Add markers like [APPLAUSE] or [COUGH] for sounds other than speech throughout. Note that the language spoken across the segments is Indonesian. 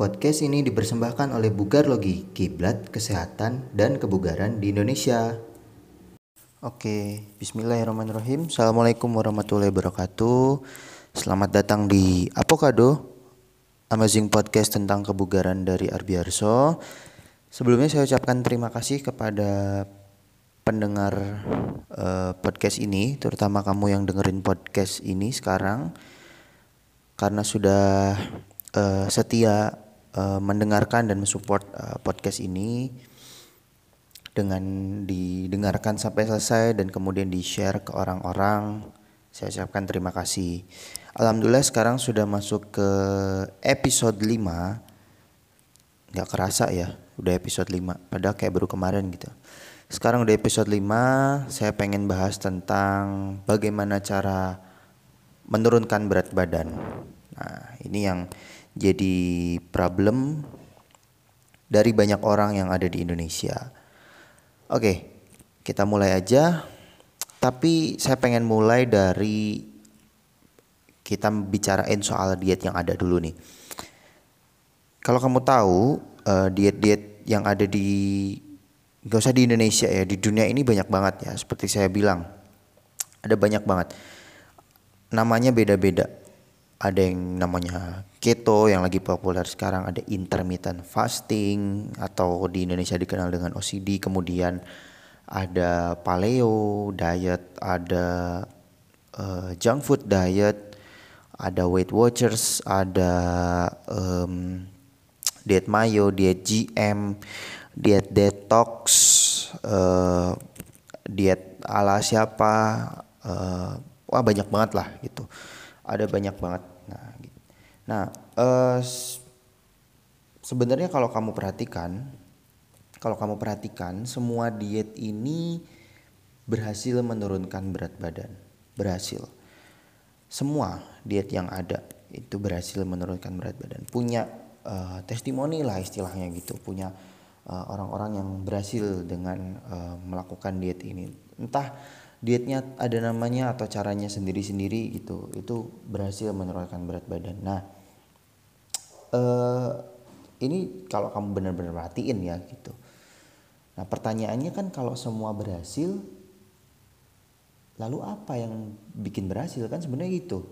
Podcast ini dipersembahkan oleh Bugar Logi, Kiblat Kesehatan dan Kebugaran di Indonesia. Oke, bismillahirrahmanirrahim. Assalamualaikum warahmatullahi wabarakatuh. Selamat datang di Apokado, Amazing Podcast tentang kebugaran dari Arbiarso. Sebelumnya saya ucapkan terima kasih kepada pendengar uh, podcast ini, terutama kamu yang dengerin podcast ini sekarang, karena sudah uh, setia uh, mendengarkan dan mensupport uh, podcast ini dengan didengarkan sampai selesai dan kemudian di-share ke orang-orang. Saya ucapkan terima kasih. Alhamdulillah sekarang sudah masuk ke episode 5. Gak kerasa ya, udah episode 5. Padahal kayak baru kemarin gitu. Sekarang udah episode 5, saya pengen bahas tentang bagaimana cara menurunkan berat badan. Nah, ini yang jadi problem dari banyak orang yang ada di Indonesia. Oke, kita mulai aja. Tapi saya pengen mulai dari kita bicarain soal diet yang ada dulu nih. Kalau kamu tahu eh, diet-diet yang ada di gak usah di Indonesia ya, di dunia ini banyak banget ya. Seperti saya bilang, ada banyak banget. Namanya beda-beda ada yang namanya keto yang lagi populer sekarang ada intermittent fasting atau di Indonesia dikenal dengan OCD kemudian ada paleo diet ada uh, junk food diet ada Weight Watchers ada um, diet mayo diet GM diet detox uh, diet ala siapa uh, wah banyak banget lah gitu ada banyak banget. Nah uh, sebenarnya kalau kamu perhatikan kalau kamu perhatikan semua diet ini berhasil menurunkan berat badan. Berhasil. Semua diet yang ada itu berhasil menurunkan berat badan. Punya uh, testimoni lah istilahnya gitu. Punya eh, orang-orang yang berhasil dengan uh, melakukan diet ini. Entah dietnya ada namanya atau caranya sendiri-sendiri gitu. Itu berhasil menurunkan berat badan. Nah uh, ini kalau kamu benar-benar perhatiin ya gitu. Nah pertanyaannya kan kalau semua berhasil lalu apa yang bikin berhasil? Kan sebenarnya gitu.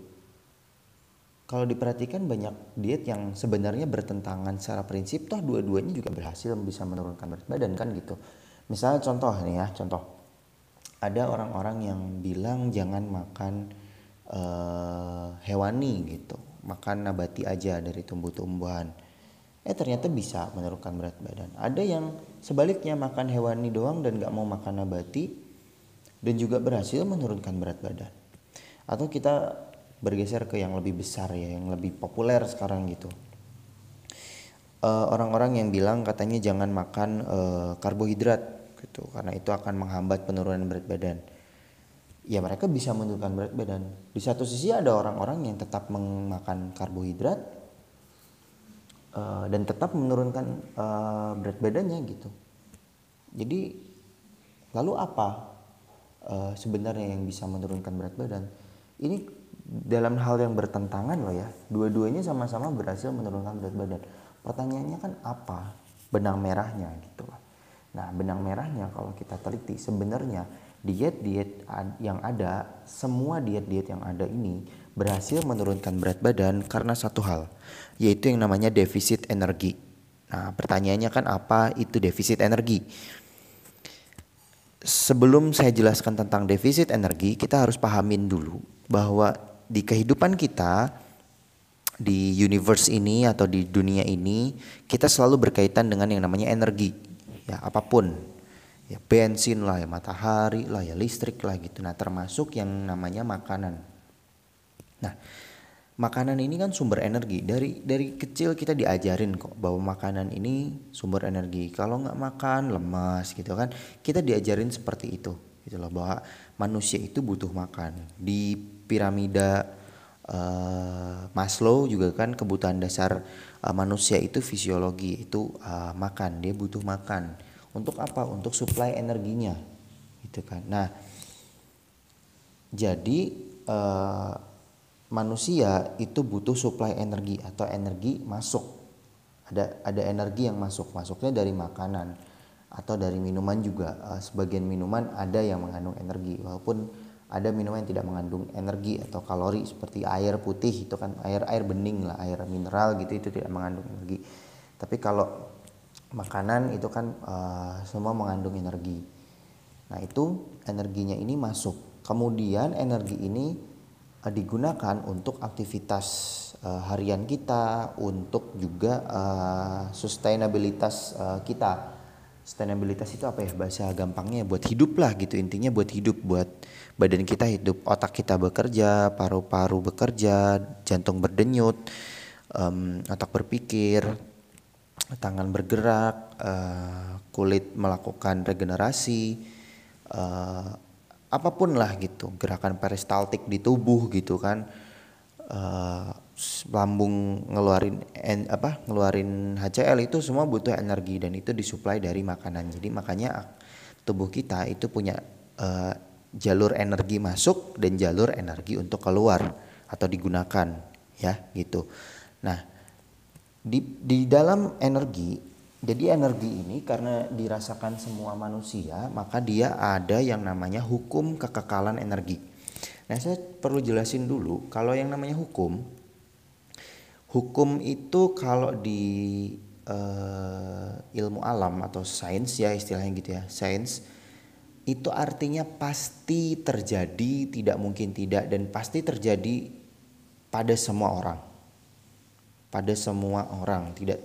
Kalau diperhatikan banyak diet yang sebenarnya bertentangan secara prinsip toh dua-duanya juga berhasil bisa menurunkan berat badan kan gitu. Misalnya contoh nih ya contoh. Ada orang-orang yang bilang jangan makan uh, hewani gitu makan nabati aja dari tumbuh-tumbuhan. Eh ternyata bisa menurunkan berat badan. Ada yang sebaliknya makan hewani doang dan gak mau makan nabati dan juga berhasil menurunkan berat badan. Atau kita bergeser ke yang lebih besar ya yang lebih populer sekarang gitu. Eh, orang-orang uh, yang bilang katanya jangan makan uh, karbohidrat gitu karena itu akan menghambat penurunan berat badan ya mereka bisa menurunkan berat badan. Di satu sisi ada orang-orang yang tetap memakan karbohidrat uh, dan tetap menurunkan uh, berat badannya gitu. Jadi lalu apa uh, sebenarnya yang bisa menurunkan berat badan? Ini dalam hal yang bertentangan loh ya. Dua-duanya sama-sama berhasil menurunkan berat badan. Pertanyaannya kan apa? Benang merahnya gitu lah Nah, benang merahnya kalau kita teliti sebenarnya diet-diet yang ada, semua diet-diet yang ada ini berhasil menurunkan berat badan karena satu hal, yaitu yang namanya defisit energi. Nah, pertanyaannya kan apa itu defisit energi? Sebelum saya jelaskan tentang defisit energi, kita harus pahamin dulu bahwa di kehidupan kita di universe ini atau di dunia ini kita selalu berkaitan dengan yang namanya energi ya apa pun ya bensin lah ya matahari lah ya listrik lah gitu. Nah termasuk yang namanya makanan. Nah makanan ini kan sumber energi. Dari dari kecil kita diajarin kok bahwa makanan ini sumber energi. Kalau nggak makan lemas gitu kan. Kita diajarin seperti itu gitu loh bahwa manusia itu butuh makan. Di piramida uh, Maslow juga kan kebutuhan dasar uh, manusia itu fisiologi itu uh, makan. Dia butuh makan untuk apa? Untuk suplai energinya. Gitu kan. Nah jadi uh, manusia itu butuh suplai energi atau energi masuk. Ada ada energi yang masuk. Masuknya dari makanan atau dari minuman juga. Uh, sebagian minuman ada yang mengandung energi. Walaupun ada minuman yang tidak mengandung energi atau kalori seperti air putih itu kan. Air air bening lah air mineral gitu itu tidak mengandung energi. Tapi kalau makanan itu kan uh, semua mengandung energi. Nah itu energinya ini masuk. Kemudian energi ini uh, digunakan untuk aktivitas uh, harian kita untuk juga uh, sustainabilitas uh, kita. Sustainabilitas itu apa ya? Bahasa gampangnya buat hidup lah gitu. Intinya buat hidup buat badan kita hidup otak kita bekerja paru-paru bekerja jantung berdenyut um, otak berpikir tangan bergerak uh, kulit melakukan regenerasi uh, apa pun lah gitu gerakan peristaltik di tubuh gitu kan. Uh, lambung ngeluarin en, apa ngeluarin HCl itu semua butuh energi dan itu disuplai dari makanan. Jadi makanya tubuh kita itu punya uh, jalur energi masuk dan jalur energi untuk keluar atau digunakan ya gitu. Nah di di dalam energi jadi energi ini karena dirasakan semua manusia maka dia ada yang namanya hukum kekekalan energi nah saya perlu jelasin dulu kalau yang namanya hukum Hukum itu kalau di uh, ilmu alam atau sains ya istilahnya gitu ya, sains itu artinya pasti terjadi, tidak mungkin tidak dan pasti terjadi pada semua orang. Pada semua orang, tidak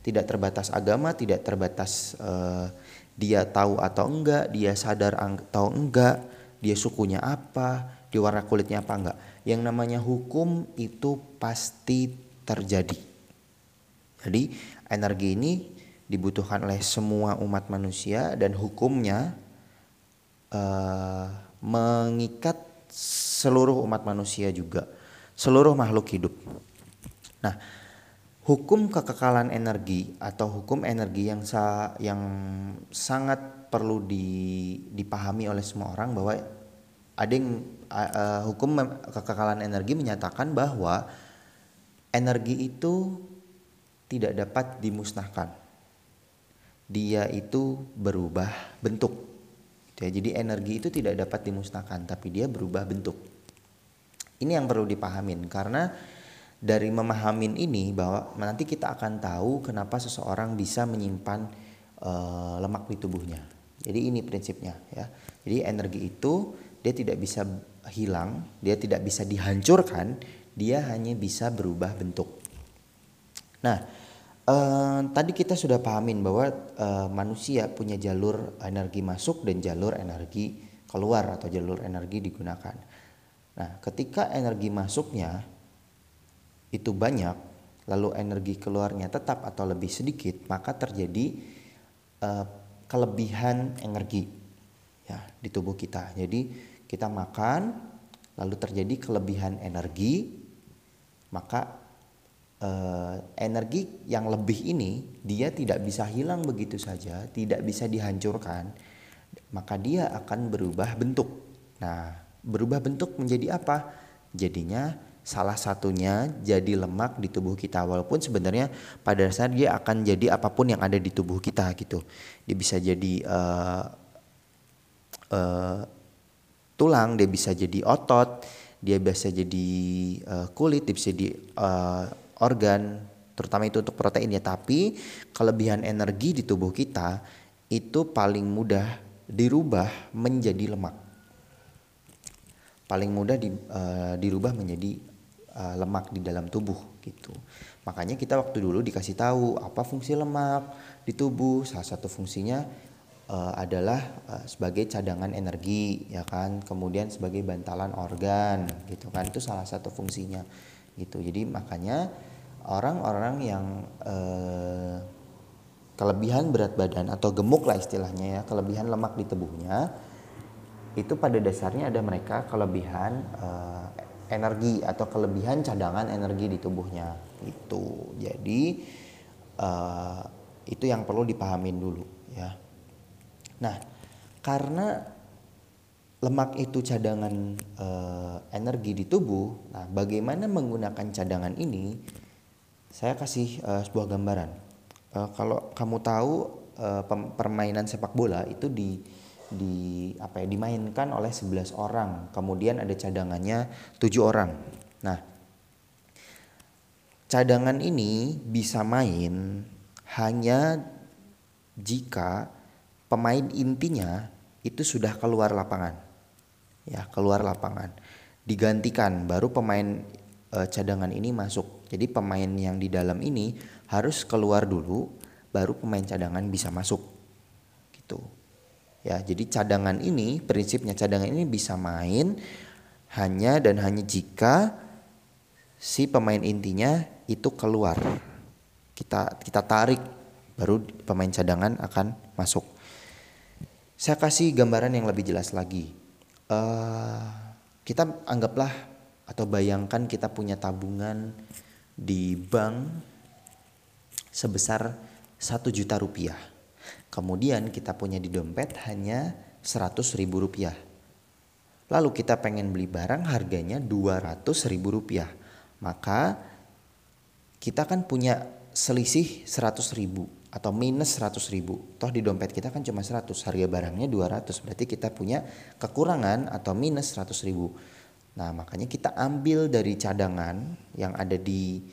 tidak terbatas agama, tidak terbatas uh, dia tahu atau enggak, dia sadar atau enggak, dia sukunya apa, dia warna kulitnya apa enggak. Yang namanya hukum itu pasti terjadi. Jadi energi ini dibutuhkan oleh semua umat manusia dan hukumnya uh, mengikat seluruh umat manusia juga, seluruh makhluk hidup. Nah, hukum kekekalan energi atau hukum energi yang sa yang sangat perlu di, dipahami oleh semua orang bahwa ada yang uh, hukum kekekalan energi menyatakan bahwa energi itu tidak dapat dimusnahkan. Dia itu berubah bentuk. Gitu ya. Jadi energi itu tidak dapat dimusnahkan, tapi dia berubah bentuk. Ini yang perlu dipahamin karena dari memahamin ini bahwa nanti kita akan tahu kenapa seseorang bisa menyimpan uh, lemak di tubuhnya. Jadi ini prinsipnya ya. Jadi energi itu dia tidak bisa hilang, dia tidak bisa dihancurkan, dia hanya bisa berubah bentuk. Nah, eh, tadi kita sudah pahamin bahwa eh, manusia punya jalur energi masuk dan jalur energi keluar atau jalur energi digunakan. Nah, ketika energi masuknya itu banyak, lalu energi keluarnya tetap atau lebih sedikit, maka terjadi eh, kelebihan energi ya di tubuh kita. Jadi kita makan, lalu terjadi kelebihan energi, maka eh, energi yang lebih ini dia tidak bisa hilang begitu saja, tidak bisa dihancurkan, maka dia akan berubah bentuk. Nah, berubah bentuk menjadi apa? Jadinya salah satunya jadi lemak di tubuh kita walaupun sebenarnya pada dasarnya dia akan jadi apa pun yang ada di tubuh kita gitu. Dia bisa jadi uh, uh, tulang, dia bisa jadi otot, dia bisa jadi uh, kulit, dia bisa jadi uh, organ, terutama itu untuk protein ya. Tapi kelebihan energi di tubuh kita itu paling mudah dirubah menjadi lemak. Paling mudah di, uh, dirubah menjadi uh, lemak di dalam tubuh gitu. Makanya kita waktu dulu dikasih tahu apa fungsi lemak di tubuh. Salah satu fungsinya uh, adalah uh, sebagai cadangan energi ya kan kemudian sebagai bantalan organ gitu kan itu salah satu fungsinya gitu jadi makanya orang-orang yang uh, kelebihan berat badan atau gemuk lah istilahnya ya kelebihan lemak di tubuhnya itu pada dasarnya ada mereka kelebihan uh, energi atau kelebihan cadangan energi di tubuhnya itu jadi uh, itu yang perlu dipahamin dulu ya Nah, karena lemak itu cadangan e, energi di tubuh, nah bagaimana menggunakan cadangan ini? Saya kasih uh, sebuah gambaran. Uh, kalau kamu tahu uh, permainan sepak bola itu di di apa ya dimainkan oleh 11 orang. Kemudian ada cadangannya tujuh orang. Nah cadangan ini bisa main hanya jika pemain intinya itu sudah keluar lapangan. Ya keluar lapangan. Digantikan baru pemain e, cadangan ini masuk. Jadi pemain yang di dalam ini harus keluar dulu baru pemain cadangan bisa masuk. Gitu Ya, jadi cadangan ini prinsipnya cadangan ini bisa main hanya dan hanya jika si pemain intinya itu keluar. Kita kita tarik baru pemain cadangan akan masuk. Saya kasih gambaran yang lebih jelas lagi. Uh, kita anggaplah atau bayangkan kita punya tabungan di bank sebesar satu juta rupiah Kemudian kita punya di dompet hanya 100 ribu rupiah. Lalu kita pengen beli barang harganya 200 ribu rupiah. Maka kita kan punya selisih 100 ribu atau minus 100 ribu. Toh di dompet kita kan cuma 100, harga barangnya 200. Berarti kita punya kekurangan atau minus 100 ribu. Nah makanya kita ambil dari cadangan yang ada di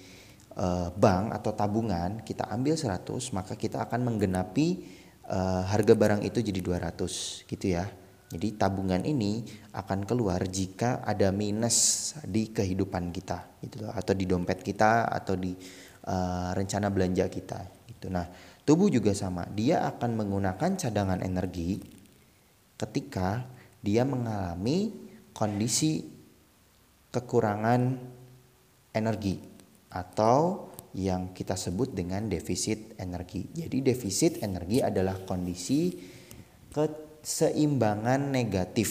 uh, bank atau tabungan, kita ambil 100 maka kita akan menggenapi uh, harga barang itu jadi 200 gitu ya. Jadi tabungan ini akan keluar jika ada minus di kehidupan kita gitu loh atau di dompet kita atau di uh, rencana belanja kita gitu. Nah, tubuh juga sama. Dia akan menggunakan cadangan energi ketika dia mengalami kondisi kekurangan energi atau yang kita sebut dengan defisit energi. Jadi defisit energi adalah kondisi keseimbangan negatif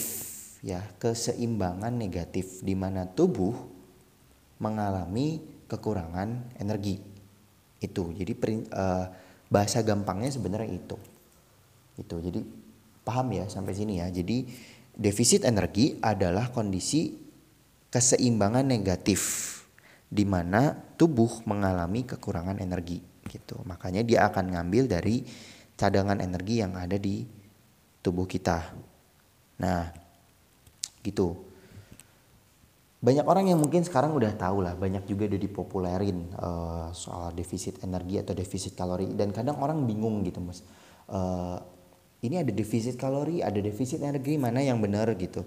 ya, keseimbangan negatif di mana tubuh mengalami kekurangan energi. Itu. Jadi uh, bahasa gampangnya sebenarnya itu. Itu. Jadi paham ya sampai sini ya. Jadi defisit energi adalah kondisi keseimbangan negatif di mana tubuh mengalami kekurangan energi gitu. Makanya dia akan ngambil dari cadangan energi yang ada di tubuh kita. Nah, gitu. Banyak orang yang mungkin sekarang udah tahu lah, banyak juga udah dipopulerin uh, soal defisit energi atau defisit kalori dan kadang orang bingung gitu, Mas. Uh, ini ada defisit kalori, ada defisit energi, mana yang benar gitu.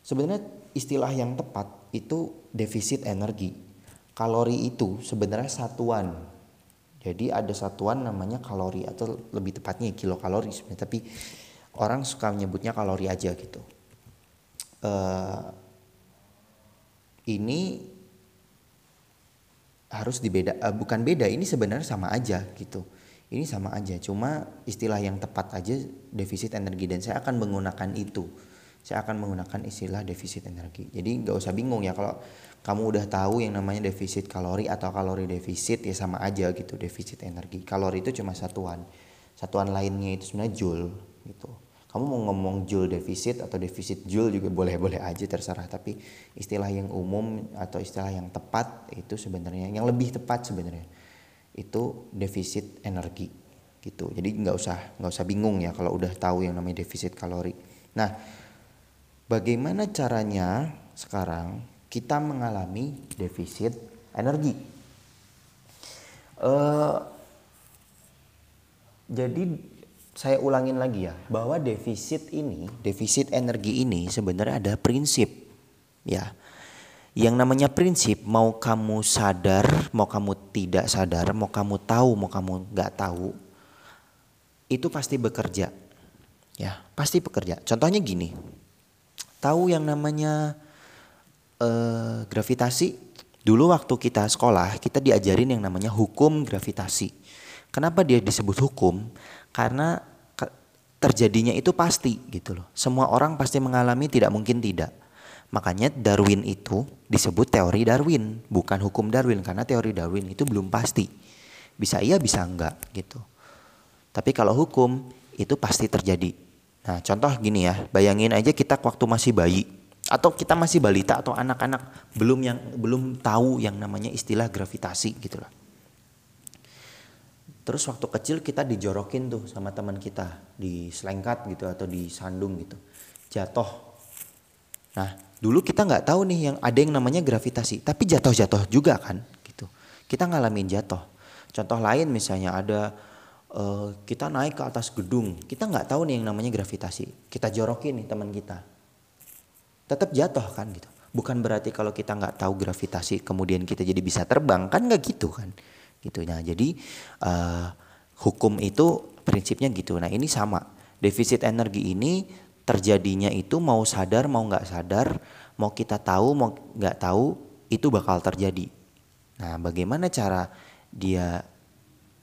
Sebenarnya istilah yang tepat itu defisit energi kalori itu sebenarnya satuan. Jadi ada satuan namanya kalori atau lebih tepatnya kilokalori sebenarnya. Tapi orang suka menyebutnya kalori aja gitu. Uh, ini harus dibeda, uh, bukan beda. Ini sebenarnya sama aja gitu. Ini sama aja. Cuma istilah yang tepat aja defisit energi dan saya akan menggunakan itu. Saya akan menggunakan istilah defisit energi. Jadi nggak usah bingung ya kalau kamu udah tahu yang namanya defisit kalori atau kalori defisit ya sama aja gitu defisit energi. Kalori itu cuma satuan. Satuan lainnya itu sebenarnya joule gitu. Kamu mau ngomong joule defisit atau defisit joule juga boleh-boleh aja terserah. Tapi istilah yang umum atau istilah yang tepat itu sebenarnya yang lebih tepat sebenarnya itu defisit energi gitu. Jadi nggak usah nggak usah bingung ya kalau udah tahu yang namanya defisit kalori. Nah bagaimana caranya sekarang kita mengalami defisit energi. Uh, jadi saya ulangin lagi ya bahwa defisit ini, defisit energi ini sebenarnya ada prinsip ya. Yang namanya prinsip mau kamu sadar, mau kamu tidak sadar, mau kamu tahu, mau kamu nggak tahu, itu pasti bekerja, ya pasti bekerja. Contohnya gini, tahu yang namanya uh, gravitasi dulu waktu kita sekolah kita diajarin yang namanya hukum gravitasi. Kenapa dia disebut hukum? Karena terjadinya itu pasti gitu loh. Semua orang pasti mengalami tidak mungkin tidak. Makanya Darwin itu disebut teori Darwin, bukan hukum Darwin karena teori Darwin itu belum pasti. Bisa iya bisa enggak gitu. Tapi kalau hukum itu pasti terjadi. Nah, contoh gini ya, bayangin aja kita waktu masih bayi atau kita masih balita atau anak-anak belum yang belum tahu yang namanya istilah gravitasi gitu lah. terus waktu kecil kita dijorokin tuh sama teman kita di selengkat gitu atau di sandung gitu jatuh. Nah dulu kita nggak tahu nih yang ada yang namanya gravitasi tapi jatuh-jatuh juga kan gitu. Kita ngalamin jatuh. Contoh lain misalnya ada uh, kita naik ke atas gedung. Kita nggak tahu nih yang namanya gravitasi. Kita jorokin nih teman kita. Tetap jatuh kan gitu. Bukan berarti kalau kita nggak tahu gravitasi kemudian kita jadi bisa terbang. Kan nggak gitu kan. Gitu. Nah jadi uh, hukum itu prinsipnya gitu. Nah ini sama. Defisit energi ini terjadinya itu mau sadar mau nggak sadar mau kita tahu mau nggak tahu itu bakal terjadi. Nah bagaimana cara dia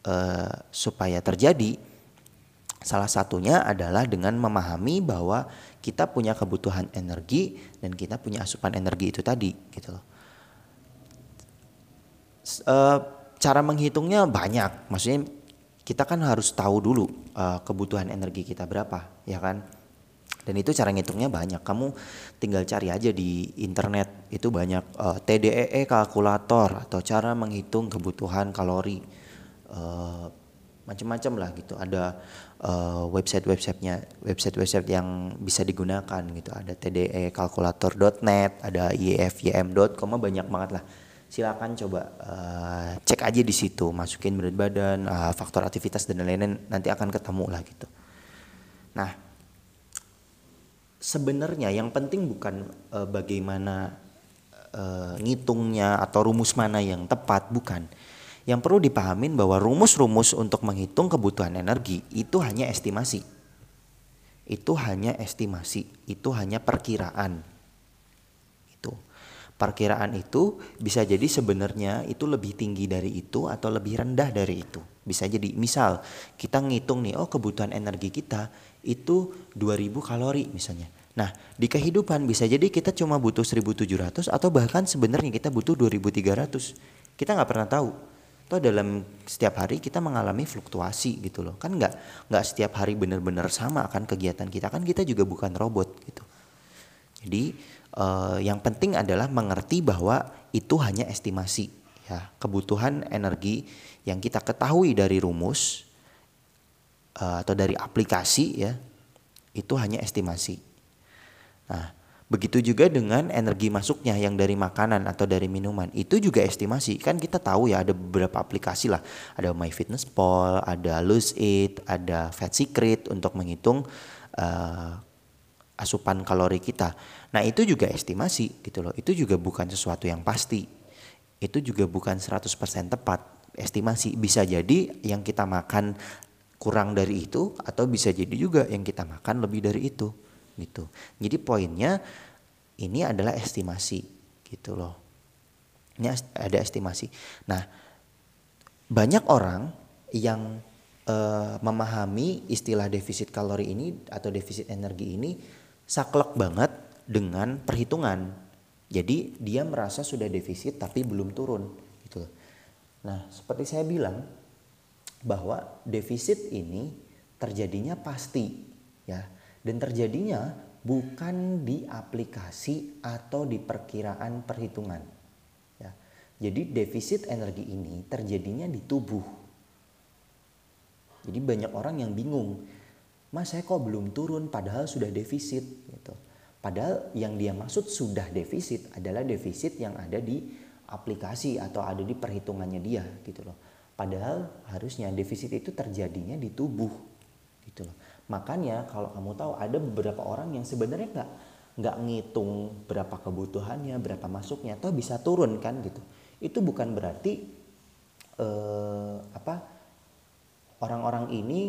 uh, supaya terjadi salah satunya adalah dengan memahami bahwa kita punya kebutuhan energi dan kita punya asupan energi itu tadi gitu loh uh, cara menghitungnya banyak. Maksudnya kita kan harus tahu dulu uh, kebutuhan energi kita berapa, ya kan? Dan itu cara ngitungnya banyak. Kamu tinggal cari aja di internet itu banyak eh, TDEE e kalkulator atau cara menghitung kebutuhan kalori. Uh, macam-macam lah gitu. Ada uh, website-websitenya, website-website yang bisa digunakan gitu. Ada tdekalkulator.net, ada iefym.com banyak banget lah silakan coba uh, cek aja di situ masukin berat badan uh, faktor aktivitas dan lain-lain nanti akan ketemu lah gitu nah sebenarnya yang penting bukan uh, bagaimana uh, ngitungnya atau rumus mana yang tepat bukan yang perlu dipahamin bahwa rumus-rumus untuk menghitung kebutuhan energi itu hanya estimasi itu hanya estimasi itu hanya perkiraan Perkiraan itu bisa jadi sebenarnya itu lebih tinggi dari itu atau lebih rendah dari itu. Bisa jadi misal kita ngitung nih oh kebutuhan energi kita itu 2000 kalori misalnya. Nah, di kehidupan bisa jadi kita cuma butuh 1700 atau bahkan sebenarnya kita butuh 2300. Kita nggak pernah tahu. Toh dalam setiap hari kita mengalami fluktuasi gitu loh. Kan nggak nggak setiap hari benar-benar sama kan kegiatan kita. Kan kita juga bukan robot gitu. Jadi uh, yang penting adalah mengerti bahwa itu hanya estimasi ya kebutuhan energi yang kita ketahui dari rumus uh, atau dari aplikasi ya itu hanya estimasi. Nah, begitu juga dengan energi masuknya yang dari makanan atau dari minuman itu juga estimasi kan kita tahu ya ada beberapa aplikasi lah ada MyFitnessPal, ada Lose It, ada Fat Secret untuk menghitung uh, asupan kalori kita. Nah, itu juga estimasi gitu loh. Itu juga bukan sesuatu yang pasti. Itu juga bukan 100% tepat. Estimasi bisa jadi yang kita makan kurang dari itu atau bisa jadi juga yang kita makan lebih dari itu gitu. Jadi poinnya ini adalah estimasi gitu loh. Ini ada estimasi. Nah, banyak orang yang uh, memahami istilah defisit kalori ini atau defisit energi ini saklek banget dengan perhitungan. Jadi dia merasa sudah defisit tapi belum turun gitu. Nah, seperti saya bilang bahwa defisit ini terjadinya pasti ya dan terjadinya bukan di aplikasi atau di perkiraan perhitungan. Ya. Jadi defisit energi ini terjadinya di tubuh. Jadi banyak orang yang bingung mas saya kok belum turun padahal sudah defisit gitu. Padahal yang dia maksud sudah defisit adalah defisit yang ada di aplikasi atau ada di perhitungannya dia gitu loh. Padahal harusnya defisit itu terjadinya di tubuh gitu loh. Makanya kalau kamu tahu ada beberapa orang yang sebenarnya nggak nggak ngitung berapa kebutuhannya, berapa masuknya, atau bisa turun kan gitu. Itu bukan berarti eh, apa orang-orang ini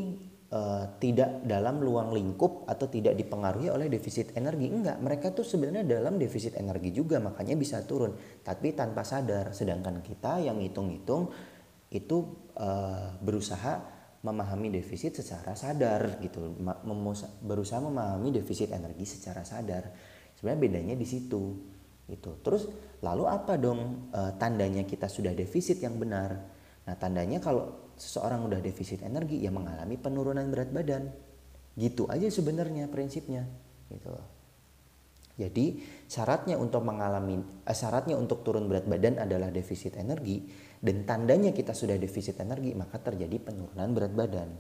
uh, tidak dalam luang lingkup atau tidak dipengaruhi oleh defisit energi enggak mereka tuh sebenarnya dalam defisit energi juga makanya bisa turun tapi tanpa sadar sedangkan kita yang hitung-hitung itu uh, berusaha memahami defisit secara sadar gitu. Berusaha memahami defisit energi secara sadar. Sebenarnya bedanya di situ itu terus lalu apa dong uh, tandanya kita sudah defisit yang benar? Nah tandanya kalau seseorang udah defisit energi ya mengalami penurunan berat badan. Gitu aja sebenarnya prinsipnya gitu Jadi syaratnya untuk mengalami eh, syaratnya untuk turun berat badan adalah defisit energi dan tandanya kita sudah defisit energi maka terjadi penurunan berat badan.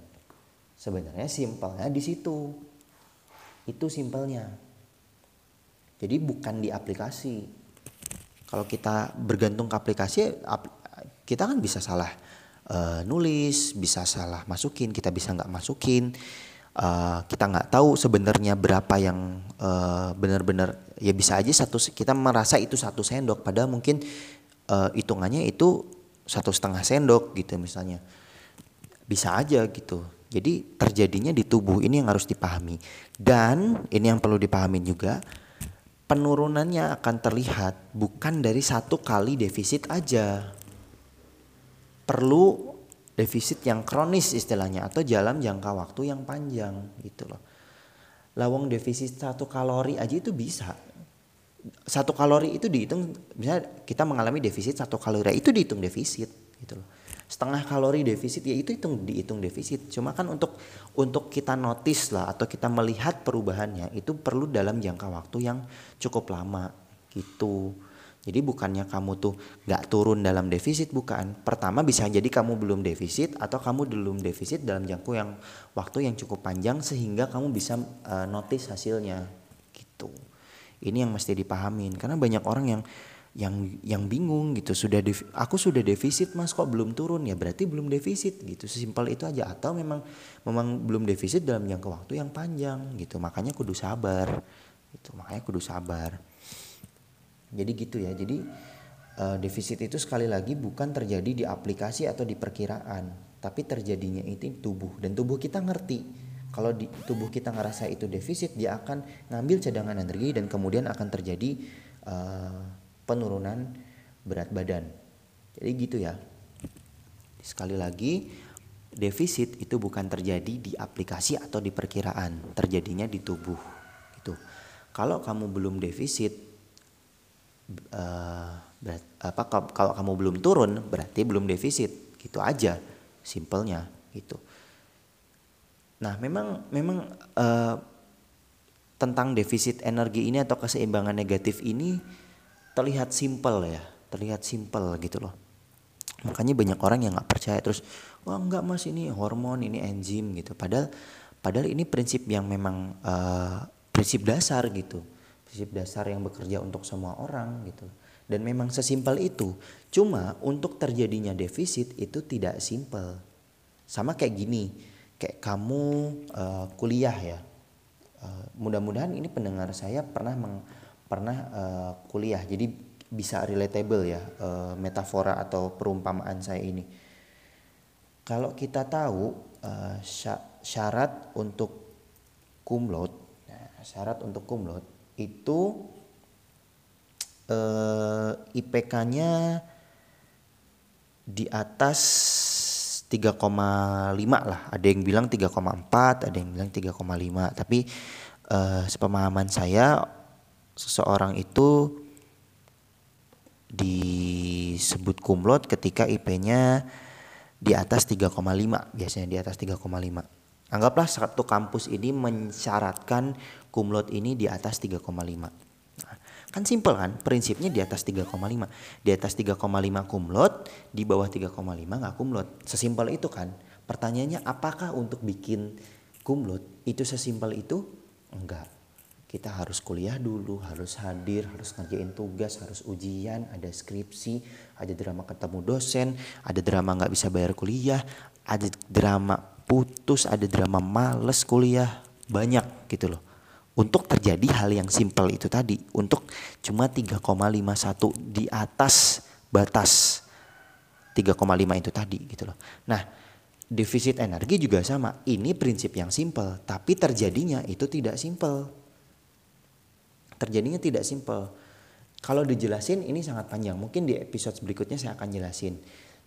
Sebenarnya simpelnya di situ. Itu simpelnya. Jadi bukan di aplikasi. Kalau kita bergantung ke aplikasi kita kan bisa salah uh, nulis, bisa salah masukin, kita bisa nggak masukin. Uh, kita nggak tahu sebenarnya berapa yang uh, benar-benar ya bisa aja satu kita merasa itu satu sendok padahal mungkin uh, itu satu setengah sendok gitu misalnya. Bisa aja gitu. Jadi terjadinya di tubuh ini yang harus dipahami. Dan ini yang perlu dipahami juga penurunannya akan terlihat bukan dari satu kali defisit aja. Perlu defisit yang kronis istilahnya atau dalam jangka waktu yang panjang gitu loh. Lawang defisit satu kalori aja itu bisa. Satu kalori itu dihitung, misalnya kita mengalami defisit satu kalori itu dihitung defisit gitu loh. Setengah kalori defisit ya itu hitung dihitung defisit. Cuma kan untuk untuk kita notice lah atau kita melihat perubahannya itu perlu dalam jangka waktu yang cukup lama gitu. Jadi bukannya kamu tuh nggak turun dalam defisit bukan. Pertama bisa jadi kamu belum defisit atau kamu belum defisit dalam jangka yang waktu yang cukup panjang sehingga kamu bisa uh, notice hasilnya. Gitu. Ini yang mesti dipahamin. Karena banyak orang yang yang yang bingung gitu. Sudah dev, aku sudah defisit mas kok belum turun? Ya berarti belum defisit gitu. Sesimpel itu aja. Atau memang memang belum defisit dalam jangka waktu yang panjang gitu. Makanya kudu sabar gitu. Makanya kudu sabar jadi gitu ya. Jadi uh, defisit itu sekali lagi bukan terjadi di aplikasi atau di perkiraan, tapi terjadinya itu tubuh dan tubuh kita ngerti. Kalau di tubuh kita ngerasa itu defisit, dia akan ngambil cadangan energi dan kemudian akan terjadi uh, penurunan berat badan. Jadi gitu ya. Sekali lagi, defisit itu bukan terjadi di aplikasi atau di perkiraan, terjadinya di tubuh. Gitu. Kalau kamu belum defisit, uh, apa kalau kamu belum turun berarti belum defisit. Gitu aja simpelnya gitu. Nah memang memang uh, tentang defisit energi ini atau keseimbangan negatif ini terlihat simpel ya terlihat simpel gitu loh. Makanya banyak orang yang nggak percaya terus wah nggak mas ini hormon ini enzim gitu. Padahal padahal ini prinsip yang memang uh, prinsip dasar gitu prinsip dasar yang bekerja untuk semua orang gitu. Dan memang sesimpel itu. Cuma untuk terjadinya defisit itu tidak simpel. Sama kayak gini, kayak kamu uh, kuliah ya. Uh, mudah-mudahan ini pendengar saya pernah meng, pernah uh, kuliah. Jadi bisa relatable ya uh, metafora atau perumpamaan saya ini. Kalau kita tahu uh, syarat untuk kumlot, nah, syarat untuk kumlot itu eh, IPK-nya di atas 3,5 lah. Ada yang bilang 3,4, ada yang bilang 3,5. Tapi eh, sepemahaman saya seseorang itu disebut kumlot ketika IP-nya di atas 3,5 biasanya di atas 3,5 anggaplah satu kampus ini mensyaratkan kumlot ini di atas 3,5. Nah, kan simpel kan, prinsipnya di atas 3,5. Di atas 3,5 kumlot, di bawah 3,5 nggak kumlot. Sesimpel itu kan. Pertanyaannya apakah untuk bikin kumlot itu sesimpel itu? Enggak. Kita harus kuliah dulu, harus hadir, harus ngerjain tugas, harus ujian, ada skripsi, ada drama ketemu dosen, ada drama nggak bisa bayar kuliah, ada drama putus, ada drama males kuliah, banyak gitu loh untuk terjadi hal yang simpel itu tadi untuk cuma 3,51 di atas batas 3,5 itu tadi gitu loh. Nah, defisit energi juga sama. Ini prinsip yang simpel, tapi terjadinya itu tidak simpel. Terjadinya tidak simpel. Kalau dijelasin ini sangat panjang. Mungkin di episode berikutnya saya akan jelasin.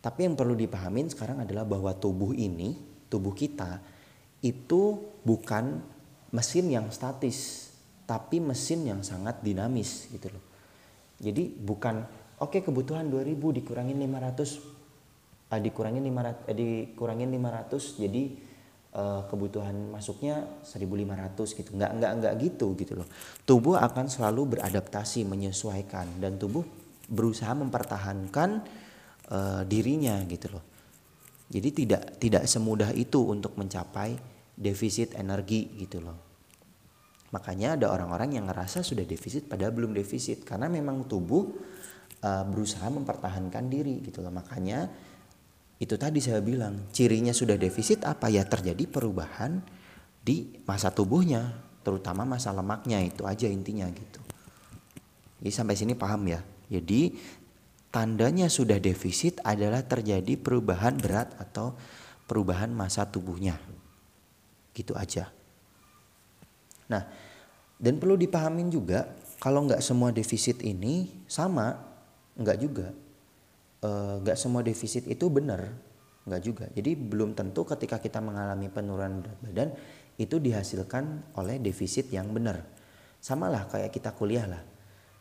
Tapi yang perlu dipahamin sekarang adalah bahwa tubuh ini, tubuh kita itu bukan mesin yang statis, tapi mesin yang sangat dinamis gitu loh. Jadi bukan oke okay, kebutuhan 2000 dikurangin 500 uh, dikurangin 500 uh, dikurangin 500 jadi uh, kebutuhan masuknya 1500 gitu. Nggak nggak nggak gitu gitu loh. Tubuh akan selalu beradaptasi menyesuaikan dan tubuh berusaha mempertahankan uh, dirinya gitu loh. Jadi tidak tidak semudah itu untuk mencapai defisit energi gitu loh. Makanya ada orang-orang yang ngerasa sudah defisit padahal belum defisit. Karena memang tubuh uh, berusaha mempertahankan diri gitu loh. Makanya itu tadi saya bilang cirinya sudah defisit apa ya terjadi perubahan di masa tubuhnya terutama masa lemaknya itu aja intinya gitu. Jadi sampai sini paham ya? Jadi tandanya sudah defisit adalah terjadi perubahan berat atau perubahan masa tubuhnya gitu aja. Nah dan perlu dipahamin juga kalau nggak semua defisit ini sama nggak juga. Eh, nggak semua defisit itu benar nggak juga. Jadi belum tentu ketika kita mengalami penurunan berat badan itu dihasilkan oleh defisit yang benar. Sama lah kayak kita kuliah lah.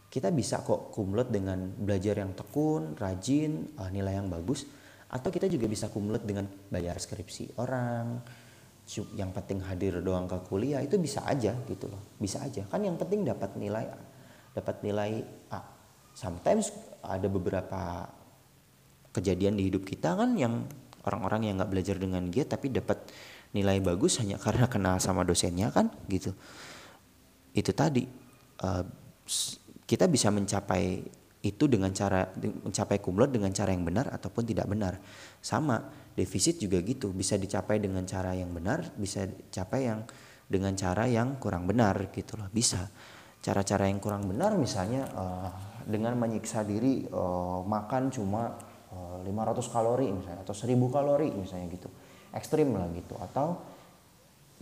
Kita bisa kok kumlot dengan belajar yang tekun rajin uh, nilai yang bagus atau kita juga bisa kumlot dengan bayar skripsi orang yang penting hadir doang ke kuliah itu bisa aja gitu loh. Bisa aja. Kan yang penting dapat nilai dapat nilai A. Sometimes ada beberapa kejadian di hidup kita kan yang orang-orang yang nggak belajar dengan giat tapi dapat nilai bagus hanya karena kenal sama dosennya kan gitu. Itu tadi uh, kita bisa mencapai itu dengan cara mencapai kumlot dengan cara yang benar ataupun tidak benar. Sama defisit juga gitu. Bisa dicapai dengan cara yang benar bisa dicapai yang dengan cara yang kurang benar gitu loh. Bisa. Cara-cara yang kurang benar misalnya uh, dengan menyiksa diri uh, makan cuma 500 eh, kalori misalnya atau 1000 kalori misalnya gitu. Ekstrim lah gitu. Atau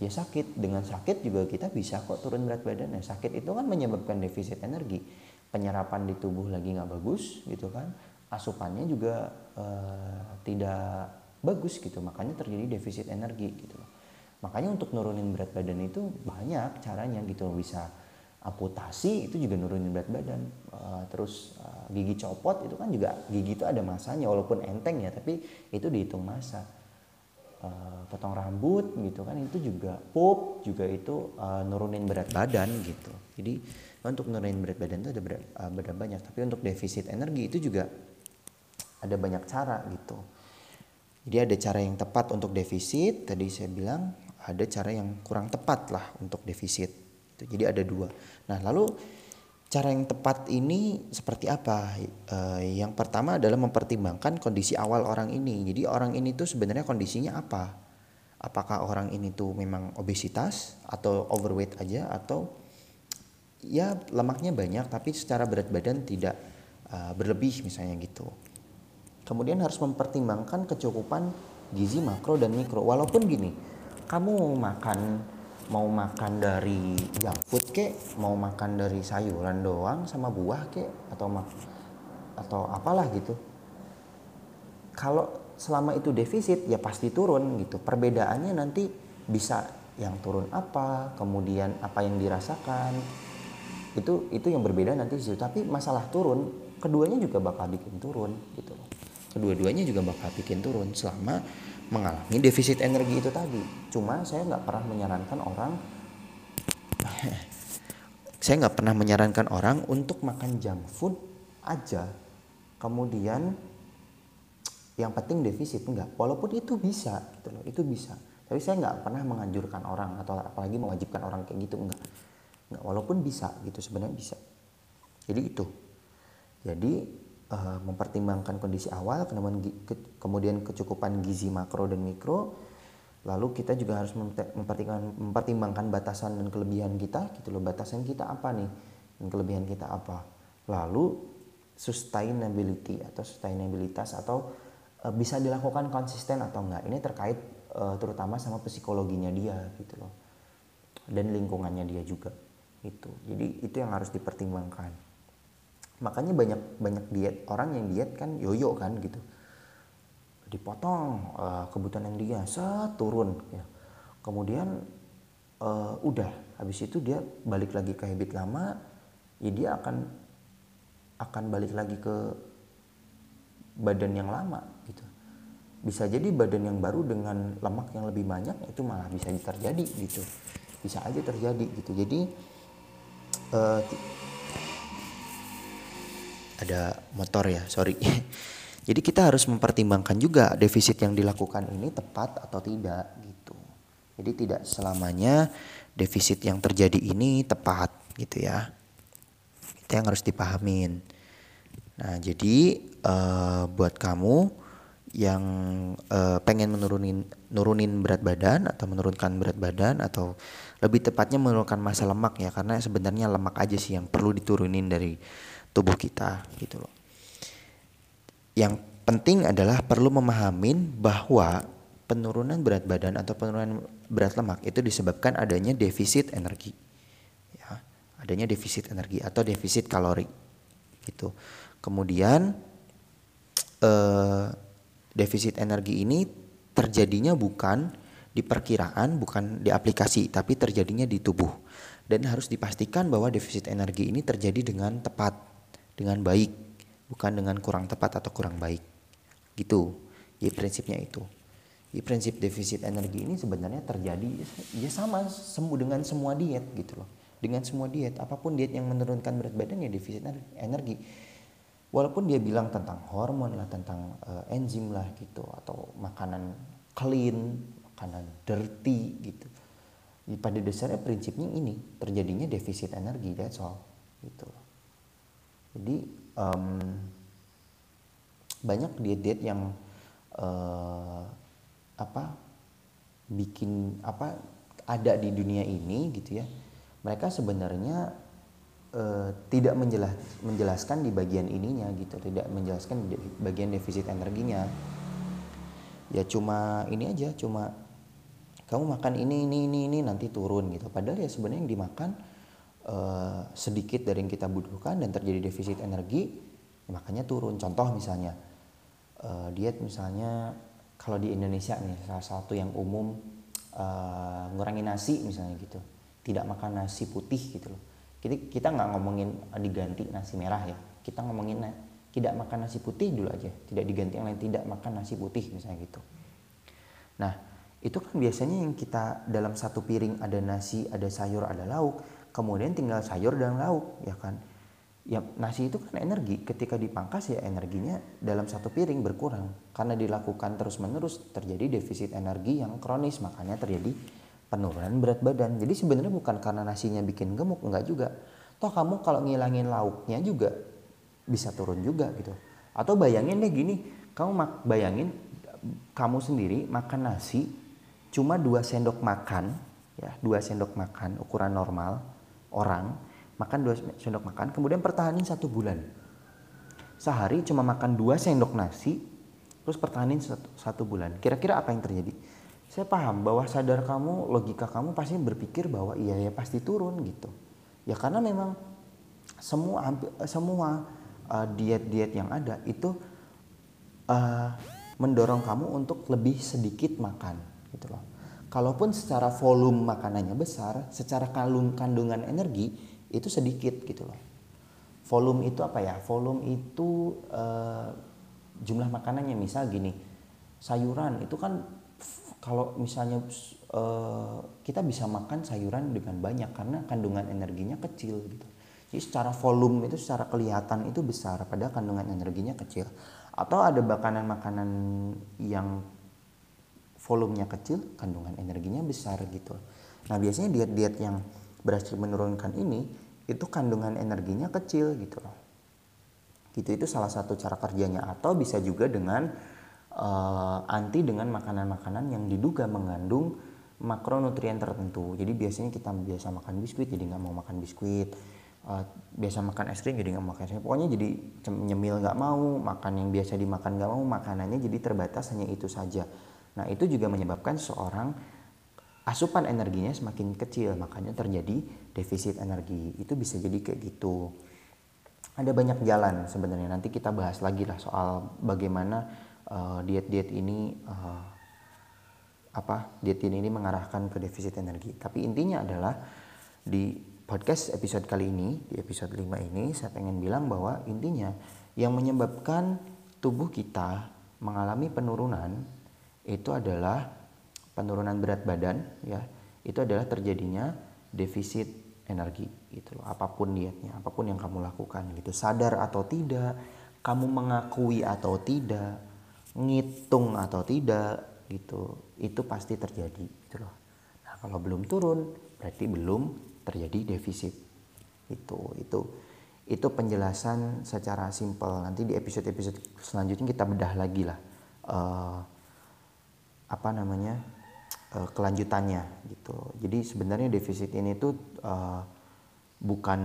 ya sakit. Dengan sakit juga kita bisa kok turun berat badan nah, sakit itu kan menyebabkan defisit energi penyerapan di tubuh lagi nggak bagus gitu kan. Asupannya juga uh, tidak bagus gitu makanya terjadi defisit energi gitu. Makanya untuk nurunin berat badan itu banyak caranya gitu bisa amputasi itu juga nurunin berat badan. Uh, terus uh, gigi copot itu kan juga gigi itu ada masanya walaupun enteng ya tapi itu dihitung masa uh, potong rambut gitu kan itu juga pup juga itu uh, nurunin berat badan gitu jadi untuk nurunin berat badan itu ada berat, uh, berat banyak tapi untuk defisit energi itu juga ada banyak cara gitu jadi ada cara yang tepat untuk defisit tadi saya bilang ada cara yang kurang tepat lah untuk defisit. Jadi ada dua. Nah lalu cara yang tepat ini seperti apa? E, yang pertama adalah mempertimbangkan kondisi awal orang ini. Jadi orang ini tuh sebenarnya kondisinya apa? Apakah orang ini tuh memang obesitas atau overweight aja atau ya lemaknya banyak tapi secara berat badan tidak uh, berlebih misalnya gitu. Kemudian harus mempertimbangkan kecukupan gizi makro dan mikro. Walaupun gini, kamu makan mau makan dari junk food mau makan dari sayuran doang sama buah kek atau mak atau apalah gitu. Kalau selama itu defisit ya pasti turun gitu. Perbedaannya nanti bisa yang turun apa kemudian apa yang dirasakan. Itu itu yang berbeda nanti tapi masalah turun keduanya juga bakal bikin turun gitu kedua-duanya juga bakal bikin turun selama mengalami defisit energi itu tadi. Cuma saya nggak pernah menyarankan orang, [LAUGHS] saya nggak pernah menyarankan orang untuk makan junk food aja. Kemudian yang penting defisit enggak. Walaupun itu bisa, gitu loh, itu bisa. Tapi saya nggak pernah menganjurkan orang atau apalagi mewajibkan orang kayak gitu enggak. Enggak, walaupun bisa gitu sebenarnya bisa. Jadi itu. Jadi uh, mempertimbangkan kondisi awal, kemudian, kecukupan gizi makro dan mikro, lalu kita juga harus mempertimbangkan, batasan dan kelebihan kita, gitu loh. Batasan kita apa nih dan kelebihan kita apa. Lalu sustainability atau sustainabilitas atau uh, bisa dilakukan konsisten atau enggak. Ini terkait uh, terutama sama psikologinya dia, gitu loh. Dan lingkungannya dia juga. Itu. Jadi itu yang harus dipertimbangkan makanya banyak banyak diet orang yang diet kan yoyo kan gitu. Dipotong uh, kebutuhan yang dia set turun ya. Kemudian uh, udah habis itu dia balik lagi ke habit lama ya dia akan akan balik lagi ke badan yang lama gitu. Bisa jadi badan yang baru dengan lemak yang lebih banyak itu malah bisa terjadi gitu. Bisa aja terjadi gitu. Jadi uh, ada motor ya sorry. [LAUGHS] Jadi kita harus mempertimbangkan juga defisit yang dilakukan ini tepat atau tidak gitu. Jadi tidak selamanya defisit yang terjadi ini tepat gitu ya. Itu yang harus dipahamin. Nah jadi uh, buat kamu yang uh, pengen menurunin nurunin berat badan atau menurunkan berat badan atau lebih tepatnya menurunkan masa lemak ya karena sebenarnya lemak aja sih yang perlu diturunin dari tubuh kita gitu loh. Yang penting adalah perlu memahamin bahwa penurunan berat badan atau penurunan berat lemak itu disebabkan adanya defisit energi. Ya, adanya defisit energi atau defisit kalori gitu. Kemudian eh defisit energi ini terjadinya bukan di perkiraan, bukan di aplikasi, tapi terjadinya di tubuh. Dan harus dipastikan bahwa defisit energi ini terjadi dengan tepat, dengan baik, bukan dengan kurang tepat atau kurang baik. Gitu. Jadi prinsipnya itu. Jadi prinsip defisit energi ini sebenarnya terjadi ya sama sembuh dengan semua diet gitu loh. Dengan semua diet, apa pun diet yang menurunkan berat badan ya defisit energi walaupun dia bilang tentang hormon lah tentang uh, enzim lah gitu atau makanan clean makanan dirty gitu pada dasarnya prinsipnya ini terjadinya defisit energi that's all gitu jadi um, banyak diet-diet yang uh, apa bikin apa ada di dunia ini gitu ya mereka sebenarnya uh, tidak menjelas, menjelaskan di bagian ininya gitu, tidak menjelaskan di bagian defisit energinya. Ya cuma ini aja, cuma kamu makan ini ini ini ini nanti turun gitu. Padahal ya sebenarnya yang dimakan uh, sedikit dari yang kita butuhkan dan terjadi defisit energi, ya makanya turun. Contoh misalnya uh, diet misalnya kalau di Indonesia nih salah satu yang umum uh, ngurangi nasi misalnya gitu, tidak makan nasi putih gitu loh kita kita nggak ngomongin diganti nasi merah ya kita ngomongin tidak makan nasi putih dulu aja tidak diganti yang lain tidak makan nasi putih misalnya gitu nah itu kan biasanya yang kita dalam satu piring ada nasi ada sayur ada lauk kemudian tinggal sayur dan lauk ya kan ya nasi itu kan energi ketika dipangkas ya energinya dalam satu piring berkurang karena dilakukan terus menerus terjadi defisit energi yang kronis makanya terjadi penurunan berat badan. Jadi sebenarnya bukan karena nasinya bikin gemuk, enggak juga. Toh kamu kalau ngilangin lauknya juga bisa turun juga gitu. Atau bayangin deh gini, kamu bayangin kamu sendiri makan nasi cuma dua sendok makan, ya dua sendok makan ukuran normal orang makan dua sendok makan, kemudian pertahanin satu bulan. Sehari cuma makan dua sendok nasi, terus pertahanin satu, satu bulan. Kira-kira apa yang terjadi? saya paham bahwa sadar kamu logika kamu pasti berpikir bahwa iya ya pasti turun gitu ya karena memang semua semua uh, diet-diet yang ada itu uh, mendorong kamu untuk lebih sedikit makan gitu loh kalaupun secara volume makanannya besar secara kandungan energi itu sedikit gitu loh volume itu apa ya volume itu uh, jumlah makanannya misal gini sayuran itu kan kalau misalnya uh, kita bisa makan sayuran dengan banyak karena kandungan energinya kecil gitu. Jadi secara volume itu secara kelihatan itu besar padahal kandungan energinya kecil. Atau ada makanan-makanan yang volumenya kecil, kandungan energinya besar gitu. Nah, biasanya diet-diet yang berhasil menurunkan ini itu kandungan energinya kecil gitu loh. Gitu itu salah satu cara kerjanya atau bisa juga dengan uh, anti dengan makanan-makanan yang diduga mengandung makronutrien tertentu. Jadi biasanya kita biasa makan biskuit jadi nggak mau makan biskuit. Uh, biasa makan es krim jadi nggak makan es krim. Pokoknya jadi nyemil nggak mau, makan yang biasa dimakan nggak mau, makanannya jadi terbatas hanya itu saja. Nah itu juga menyebabkan seorang asupan energinya semakin kecil, makanya terjadi defisit energi. Itu bisa jadi kayak gitu. Ada banyak jalan sebenarnya. Nanti kita bahas lagi lah soal bagaimana Eh, diet-diet uh, ini uh, apa diet ini mengarahkan ke defisit energi. Tapi intinya adalah di podcast episode kali ini, di episode 5 ini saya pengen bilang bahwa intinya yang menyebabkan tubuh kita mengalami penurunan itu adalah penurunan berat badan ya. Itu adalah terjadinya defisit energi gitu loh. Apa pun dietnya apa pun yang kamu lakukan gitu. Sadar atau tidak kamu mengakui atau tidak ngitung atau tidak gitu. Itu pasti terjadi gitu loh. Nah kalau belum turun berarti belum terjadi defisit. Itu itu itu penjelasan secara simpel. Nanti di episode-episode selanjutnya kita bedah lagi lah uh, apa namanya uh, kelanjutannya gitu. Jadi sebenarnya defisit ini tuh uh, bukan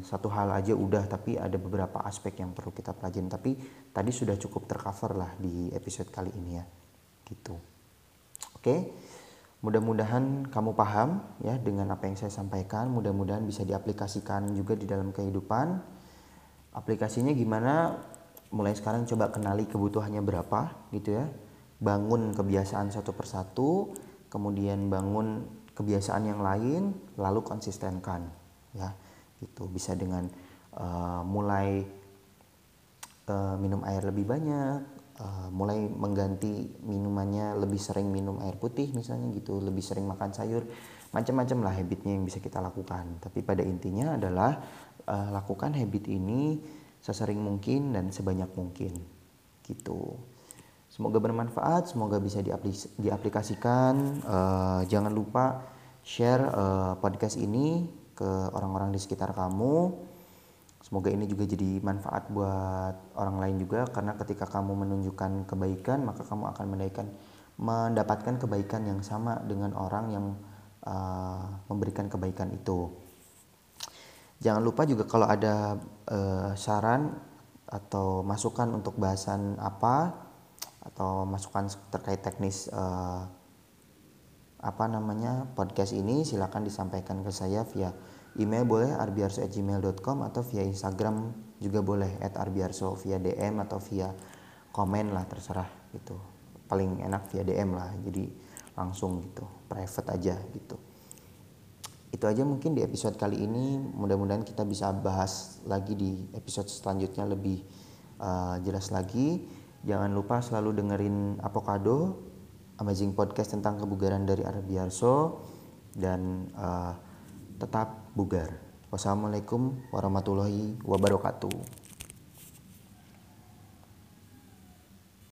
satu hal aja udah tapi ada beberapa aspek yang perlu kita pelajari. Tapi tadi sudah cukup tercover lah di episode kali ini ya gitu. Oke mudah-mudahan kamu paham ya dengan apa yang saya sampaikan. Mudah-mudahan bisa diaplikasikan juga di dalam kehidupan. Aplikasinya gimana? Mulai sekarang coba kenali kebutuhannya berapa gitu ya bangun kebiasaan satu persatu kemudian bangun kebiasaan yang lain lalu konsistenkan ya itu bisa dengan uh, mulai uh, minum air lebih banyak uh, mulai mengganti minumannya lebih sering minum air putih misalnya gitu lebih sering makan sayur macam-macam lah habitnya yang bisa kita lakukan. Tapi pada intinya adalah uh, lakukan habit ini sesering mungkin dan sebanyak mungkin gitu semoga bermanfaat semoga bisa diaplikasikan uh, jangan lupa share uh, podcast ini ke orang-orang di sekitar kamu. Semoga ini juga jadi manfaat buat orang lain juga karena ketika kamu menunjukkan kebaikan maka kamu akan mendapatkan mendapatkan kebaikan yang sama dengan orang yang uh, memberikan kebaikan itu. Jangan lupa juga kalau ada uh, saran atau masukan untuk bahasan apa atau masukan terkait teknis uh, apa namanya podcast ini silahkan disampaikan ke saya via email boleh arbiarso@gmail.com atau via Instagram juga boleh @arbiarso via DM atau via komen lah terserah gitu. Paling enak via DM lah jadi langsung gitu private aja gitu. Itu aja mungkin di episode kali ini mudah-mudahan kita bisa bahas lagi di episode selanjutnya lebih uh, jelas lagi jangan lupa selalu dengerin Apokado amazing podcast tentang kebugaran dari Arabiarso dan uh, tetap bugar. Wassalamualaikum warahmatullahi wabarakatuh.